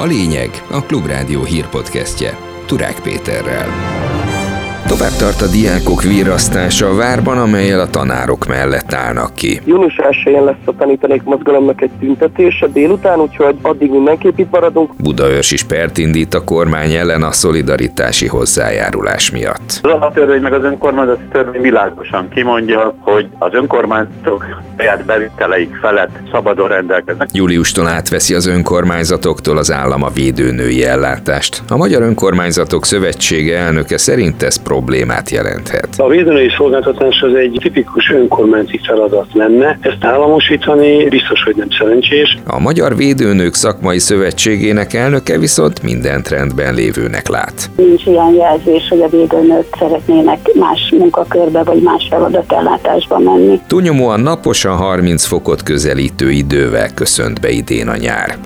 A lényeg a Klubrádió hírpodcastje Turák Péterrel. Tovább tart a diákok virasztása a várban, amelyel a tanárok mellett állnak ki. Június 1 lesz a tanítanék mozgalomnak egy tüntetése délután, úgyhogy addig mindenképp itt maradunk. Budaörs is pert indít a kormány ellen a szolidaritási hozzájárulás miatt. Az alaptörvény meg az önkormányzati törvény világosan kimondja, hogy az önkormányzatok saját bevételeik felett szabadon rendelkeznek. Júliustól átveszi az önkormányzatoktól az állam a védőnői ellátást. A Magyar Önkormányzatok Szövetsége elnöke szerint ez problémát jelenthet. A védőnői szolgáltatás az egy tipikus önkormányzati feladat lenne. Ezt államosítani biztos, hogy nem szerencsés. A Magyar Védőnők Szakmai Szövetségének elnöke viszont mindent rendben lévőnek lát. Nincs ilyen jelzés, hogy a védőnők szeretnének más munkakörbe vagy más feladatellátásba menni. Túlnyomóan naposan 30 fokot közelítő idővel köszönt be idén a nyár.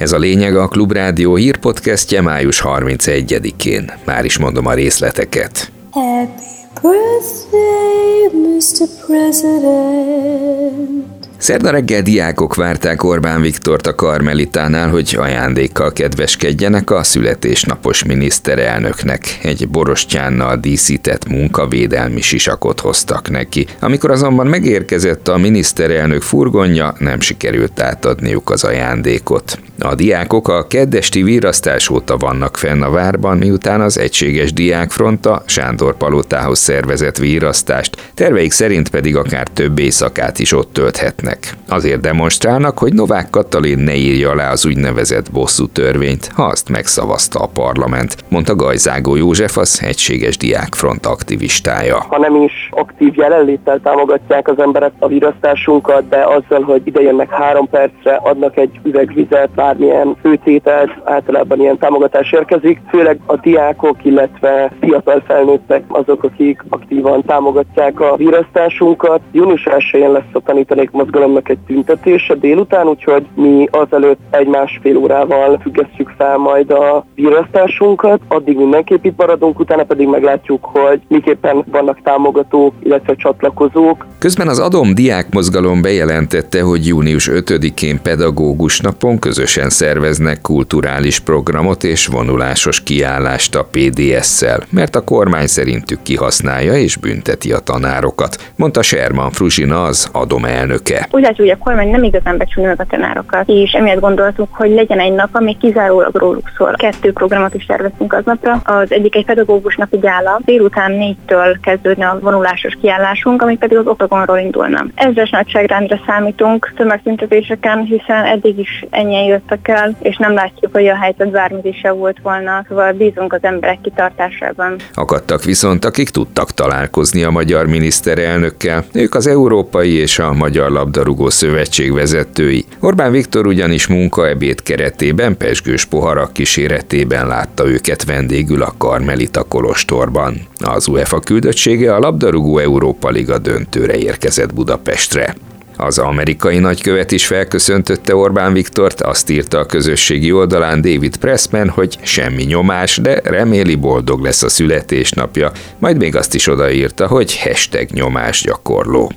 Ez a lényeg a Klubrádió hírpodcastje május 31-én. Már is mondom a részleteket. Happy birthday, Mr. President. Szerda reggel diákok várták Orbán Viktort a Karmelitánál, hogy ajándékkal kedveskedjenek a születésnapos miniszterelnöknek. Egy borostyánnal díszített munkavédelmi sisakot hoztak neki. Amikor azonban megérkezett a miniszterelnök furgonja, nem sikerült átadniuk az ajándékot. A diákok a keddesti virasztás óta vannak fenn a várban, miután az Egységes Diákfronta Sándor Palotához szervezett virasztást, terveik szerint pedig akár több éjszakát is ott tölthetnek. Azért demonstrálnak, hogy Novák Katalin ne írja alá az úgynevezett bosszú törvényt, ha azt megszavazta a parlament, mondta Gajzágó József, az Egységes Diákfront aktivistája. Ha nem is aktív jelenléttel támogatják az emberek a virasztásunkat, de azzal, hogy idejönnek három percre, adnak egy üvegvizet, bármilyen főtételt, általában ilyen támogatás érkezik, főleg a diákok, illetve fiatal felnőttek azok, akik aktívan támogatják a virasztásunkat. Június 1 lesz a tanítanék mozgalomnak egy tüntetése délután, úgyhogy mi azelőtt egy-másfél órával függesztjük fel majd a virasztásunkat, addig mindenképp itt maradunk, utána pedig meglátjuk, hogy miképpen vannak támogatók, illetve csatlakozók. Közben az Adom Diák Mozgalom bejelentette, hogy június 5-én pedagógus napon közösen szerveznek kulturális programot és vonulásos kiállást a PDS-szel, mert a kormány szerintük kihasználja és bünteti a tanárokat, mondta Sherman Fruzsina az adom elnöke. Úgy látjuk, hogy a kormány nem igazán becsülni meg a tanárokat, és emiatt gondoltuk, hogy legyen egy nap, ami kizárólag róluk szól. Kettő programot is terveztünk aznapra. Az egyik egy pedagógus napi gála, délután négytől kezdődne a vonulásos kiállásunk, ami pedig az oktagonról indulna. Ezres nagyságrendre számítunk tömegtüntetéseken, hiszen eddig is ennyien jött jutottak el, és nem látjuk, hogy a helyzet bármit is volt volna, szóval bízunk az emberek kitartásában. Akadtak viszont, akik tudtak találkozni a magyar miniszterelnökkel. Ők az Európai és a Magyar Labdarúgó Szövetség vezetői. Orbán Viktor ugyanis munkaebéd keretében pesgős poharak kíséretében látta őket vendégül a Karmelita Kolostorban. Az UEFA küldöttsége a Labdarúgó Európa Liga döntőre érkezett Budapestre. Az amerikai nagykövet is felköszöntötte Orbán Viktort, azt írta a közösségi oldalán David Pressman, hogy semmi nyomás, de reméli boldog lesz a születésnapja, majd még azt is odaírta, hogy hashtag nyomás gyakorló.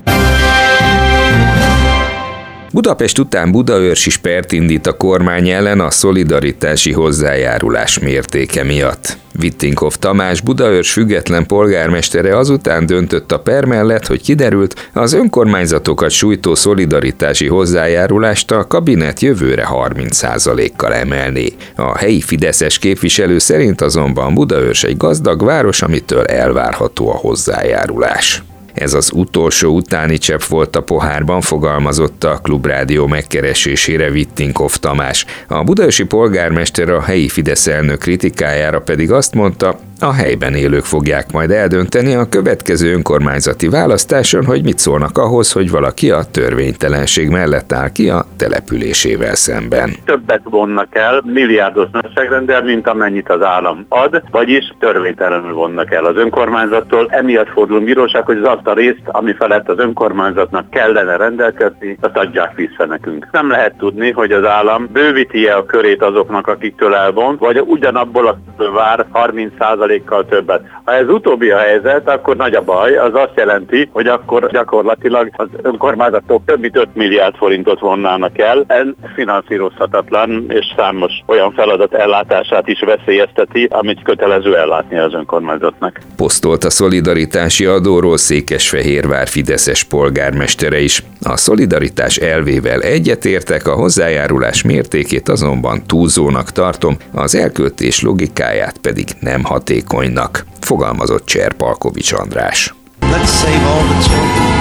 Budapest után Budaörs is pert indít a kormány ellen a szolidaritási hozzájárulás mértéke miatt. Vittinkov Tamás Budaörs független polgármestere azután döntött a per mellett, hogy kiderült, az önkormányzatokat sújtó szolidaritási hozzájárulást a kabinet jövőre 30%-kal emelné. A helyi fideszes képviselő szerint azonban Budaörs egy gazdag város, amitől elvárható a hozzájárulás. Ez az utolsó utáni csepp volt a pohárban, fogalmazott a klubrádió megkeresésére Vittinkov Tamás. A budaösi polgármester a helyi Fidesz elnök kritikájára pedig azt mondta, a helyben élők fogják majd eldönteni a következő önkormányzati választáson, hogy mit szólnak ahhoz, hogy valaki a törvénytelenség mellett áll ki a településével szemben. Többet vonnak el milliárdos nagyságrendel, mint amennyit az állam ad, vagyis törvénytelenül vonnak el az önkormányzattól. Emiatt fordul bíróság, hogy az azt a részt, ami felett az önkormányzatnak kellene rendelkezni, azt adják vissza nekünk. Nem lehet tudni, hogy az állam bővíti-e a körét azoknak, akiktől elvon, vagy ugyanabból a vár 30 10%-kal többet. Ha ez utóbbi a helyzet, akkor nagy a baj, az azt jelenti, hogy akkor gyakorlatilag az önkormányzatok több mint 5 milliárd forintot vonnának el. Ez finanszírozhatatlan, és számos olyan feladat ellátását is veszélyezteti, amit kötelező ellátni az önkormányzatnak. Posztolt a szolidaritási adóról Székesfehérvár Fideszes polgármestere is. A szolidaritás elvével egyetértek, a hozzájárulás mértékét azonban túlzónak tartom, az elköltés logikáját pedig nem hatékonynak, fogalmazott Cserpalkovics András. Let's save all the children.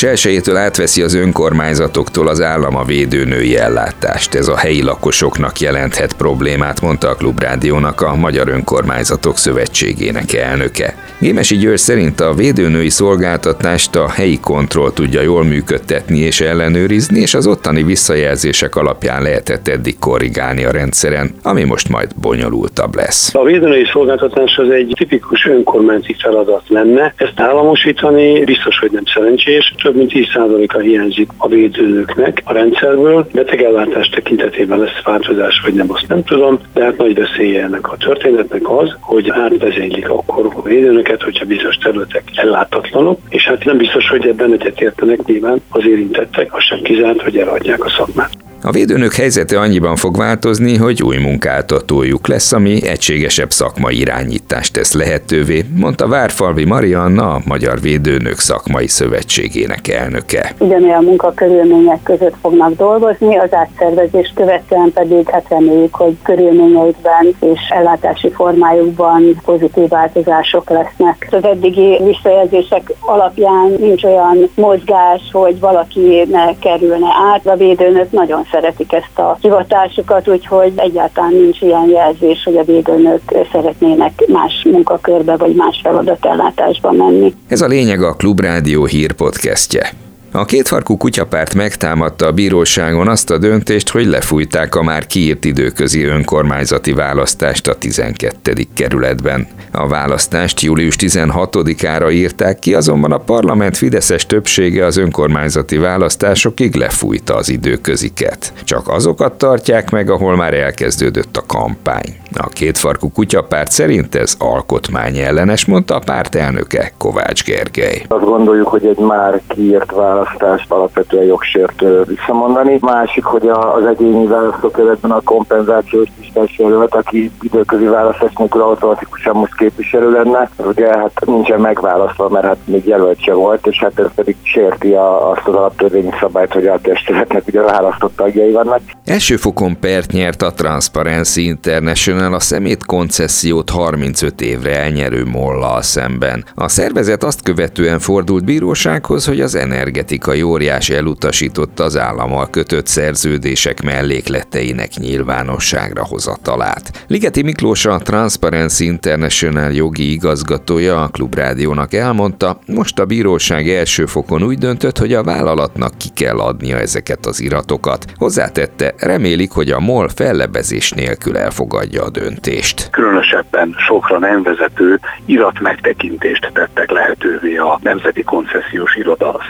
Július 1-től átveszi az önkormányzatoktól az állam a védőnői ellátást. Ez a helyi lakosoknak jelenthet problémát, mondta a Klubrádiónak a Magyar Önkormányzatok Szövetségének elnöke. Gémesi György szerint a védőnői szolgáltatást a helyi kontroll tudja jól működtetni és ellenőrizni, és az ottani visszajelzések alapján lehetett eddig korrigálni a rendszeren, ami most majd bonyolultabb lesz. A védőnői szolgáltatás az egy tipikus önkormányzati feladat lenne. Ezt államosítani biztos, hogy nem szerencsés és több mint 10%-a hiányzik a védőnöknek a rendszerből. Betegellátás tekintetében lesz változás, vagy nem, azt nem tudom, de hát nagy veszélye ennek a történetnek az, hogy átvezénylik akkor a védőnöket, hogyha bizonyos területek ellátatlanok, és hát nem biztos, hogy ebben egyetértenek nyilván az érintettek, az sem kizárt, hogy eladják a szakmát. A védőnök helyzete annyiban fog változni, hogy új munkáltatójuk lesz, ami egységesebb szakmai irányítást tesz lehetővé, mondta Várfalvi Marianna, a Magyar Védőnök Szakmai Szövetségének elnöke. Ugyanolyan munkakörülmények között fognak dolgozni, az átszervezés követően pedig hát reméljük, hogy körülményeikben és ellátási formájukban pozitív változások lesznek. Az eddigi visszajelzések alapján nincs olyan mozgás, hogy valaki ne kerülne át. A védőnök nagyon szeretik ezt a hivatásukat, úgyhogy egyáltalán nincs ilyen jelzés, hogy a védőnök szeretnének más munkakörbe vagy más feladatellátásba menni. Ez a lényeg a Klubrádió hírpodcastje. A kétfarkú kutyapárt megtámadta a bíróságon azt a döntést, hogy lefújták a már kiírt időközi önkormányzati választást a 12. kerületben. A választást július 16-ára írták ki, azonban a parlament fideszes többsége az önkormányzati választásokig lefújta az időköziket. Csak azokat tartják meg, ahol már elkezdődött a kampány. A kétfarkú kutyapárt szerint ez alkotmány ellenes, mondta a párt elnöke Kovács Gergely. Azt gondoljuk, hogy egy már kiírt választást alapvetően jogsértő visszamondani. Másik, hogy az egyéni választókerületben a kompenzációs listás jelölt, aki időközi választás nélkül automatikusan most képviselő lenne, ugye hát nincsen megválasztva, mert hát még jelölt se volt, és hát ez pedig sérti a, azt az alaptörvényi szabályt, hogy a testületnek ugye választott tagjai vannak. Első fokon pert nyert a Transparency International a szemét koncesziót 35 évre elnyerő mollal szemben. A szervezet azt követően fordult bírósághoz, hogy az energetikai óriás elutasította az állammal kötött szerződések mellékleteinek nyilvánosságra hozatalát. Ligeti Miklós a Transparency International jogi igazgatója a Klubrádiónak elmondta, most a bíróság első fokon úgy döntött, hogy a vállalatnak ki kell adnia ezeket az iratokat. Hozzátette, remélik, hogy a MOL fellebezés nélkül elfogadja a döntést. Különösebben sokra nem vezető irat megtekintést tettek lehetővé a Nemzeti Koncesziós Iroda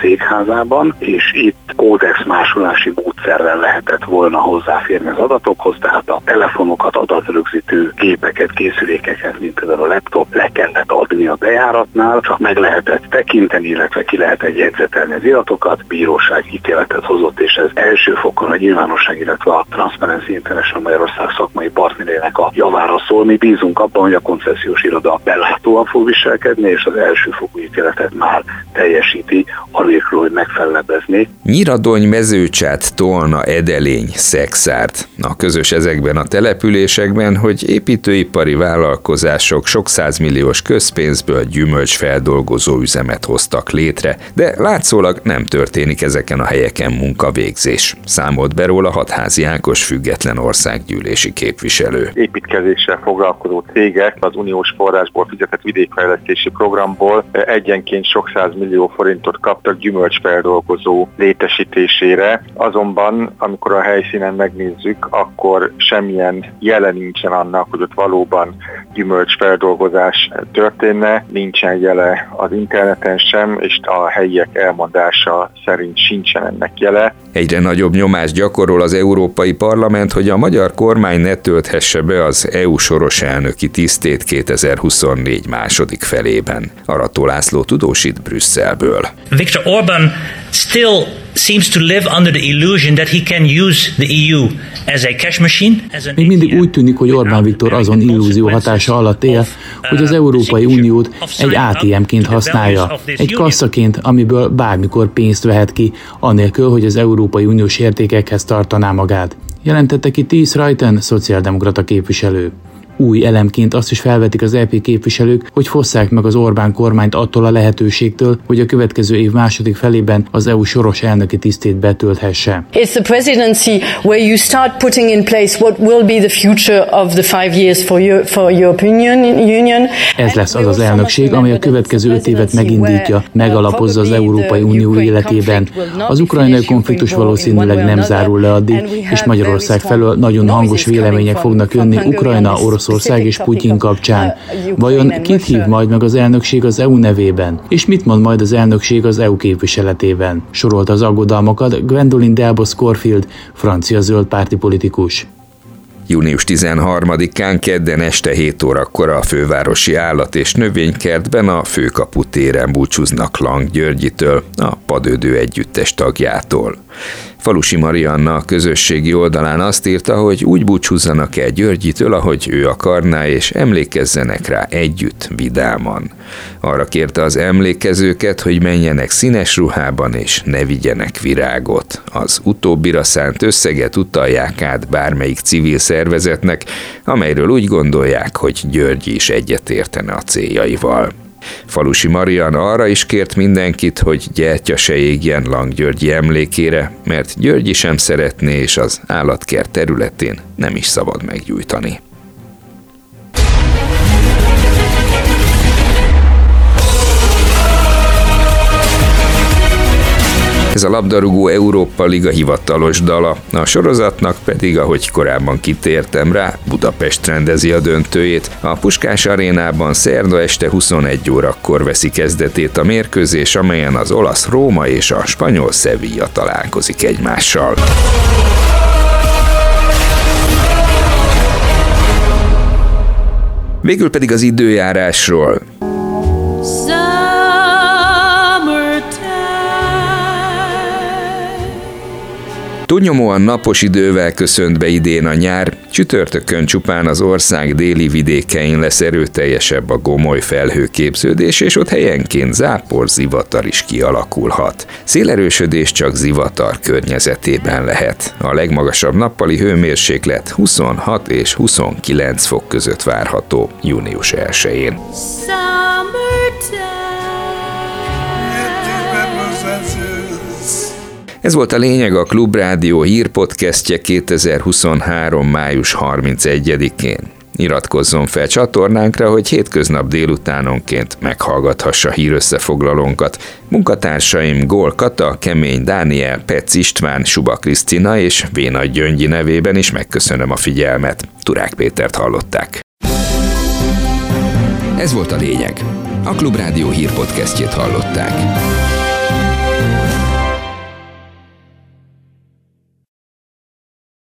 székházában, és itt kódex másolási módszerrel lehetett volna hozzáférni az adatokhoz, tehát a telefonokat, adatrögzítő gépeket, készülékeket, mint például a laptop le kellett adni a bejáratnál, csak meg lehetett tekinteni, illetve ki lehetett jegyzetelni az iratokat, bíróság ítéletet hozott, és ez első fokon a nyilvánosság, illetve a Transparency International Magyarország szakmai partnerének a szól. Mi bízunk abban, hogy a koncesziós iroda bellátóan fog viselkedni, és az elsőfokú ítéletet már teljesíti, anélkül, hogy megfellebezni. Nyiradony, Mezőcsát, Tolna, Edelény, Szexárd. A közös ezekben a településekben, hogy építőipari vállalkozások sok százmilliós közpénzből gyümölcsfeldolgozó üzemet hoztak létre, de látszólag nem történik ezeken a helyeken munkavégzés. Számolt be róla Hatházi Ákos független országgyűlési képviselő építkezéssel foglalkozó cégek az uniós forrásból fizetett vidékfejlesztési programból egyenként sok millió forintot kaptak gyümölcsfeldolgozó létesítésére. Azonban, amikor a helyszínen megnézzük, akkor semmilyen jele nincsen annak, hogy ott valóban gyümölcsfeldolgozás történne, nincsen jele az interneten sem, és a helyiek elmondása szerint sincsen ennek jele. Egyre nagyobb nyomást gyakorol az Európai Parlament, hogy a magyar kormány ne tölthesse be az EU soros elnöki tisztét 2024 második felében. Arató László tudósít Brüsszelből. Viktor Orbán still seems to live under the illusion that he can use the EU as a cash machine. Még mindig úgy tűnik, hogy Orbán Viktor azon illúzió hatása alatt él, hogy az Európai Uniót egy ATM-ként használja, egy kasszaként, amiből bármikor pénzt vehet ki, anélkül, hogy az Európai Uniós értékekhez tartaná magát. Jelentette ki Tíz Rajten, szociáldemokrata képviselő. Új elemként azt is felvetik az EP képviselők, hogy fosszák meg az Orbán kormányt attól a lehetőségtől, hogy a következő év második felében az EU soros elnöki tisztét betölthesse. It's the presidency where you start putting in place what will be the future of the five years for, your, for European Union. Ez lesz az az elnökség, amely a következő öt évet megindítja, megalapozza az Európai Unió életében. Az ukrajnai konfliktus valószínűleg nem zárul le addig, és Magyarország felől nagyon hangos vélemények fognak jönni Ukrajna, Oroszország, Oroszország és Putyin kapcsán. Vajon kit hív majd meg az elnökség az EU nevében? És mit mond majd az elnökség az EU képviseletében? Sorolt az aggodalmakat Gwendolyn Delbos Corfield, francia zöld párti politikus. Június 13-án kedden este 7 órakor a fővárosi állat és növénykertben a főkapu téren búcsúznak Lang Györgyitől, a Padődő együttes tagjától. Falusi Marianna a közösségi oldalán azt írta, hogy úgy búcsúzzanak el Györgyitől, ahogy ő akarná, és emlékezzenek rá együtt, vidáman. Arra kérte az emlékezőket, hogy menjenek színes ruhában, és ne vigyenek virágot. Az utóbbira szánt összeget utalják át bármelyik civil szervezetnek, amelyről úgy gondolják, hogy György is egyetértene a céljaival. Falusi Marian arra is kért mindenkit, hogy gyertya se égjen Lang Györgyi emlékére, mert Györgyi sem szeretné, és az állatkert területén nem is szabad meggyújtani. Ez a labdarúgó Európa Liga hivatalos dala, a sorozatnak pedig, ahogy korábban kitértem rá, Budapest rendezi a döntőjét. A Puskás arénában szerda este 21 órakor veszi kezdetét a mérkőzés, amelyen az olasz Róma és a spanyol Sevilla találkozik egymással. Végül pedig az időjárásról. Túlnyomóan napos idővel köszönt be idén a nyár, csütörtökön csupán az ország déli vidékein lesz erőteljesebb a gomoly felhőképződés, és ott helyenként zápor zivatar is kialakulhat. Szélerősödés csak zivatar környezetében lehet. A legmagasabb nappali hőmérséklet 26 és 29 fok között várható június 1-én. Ez volt a lényeg a Klubrádió hírpodcastje 2023. május 31-én. Iratkozzon fel csatornánkra, hogy hétköznap délutánonként meghallgathassa hírösszefoglalónkat. Munkatársaim Gól Kata, Kemény Dániel, Pec István, Suba Krisztina és Véna Gyöngyi nevében is megköszönöm a figyelmet. Turák Pétert hallották. Ez volt a lényeg. A Klubrádió hírpodcastjét hallották.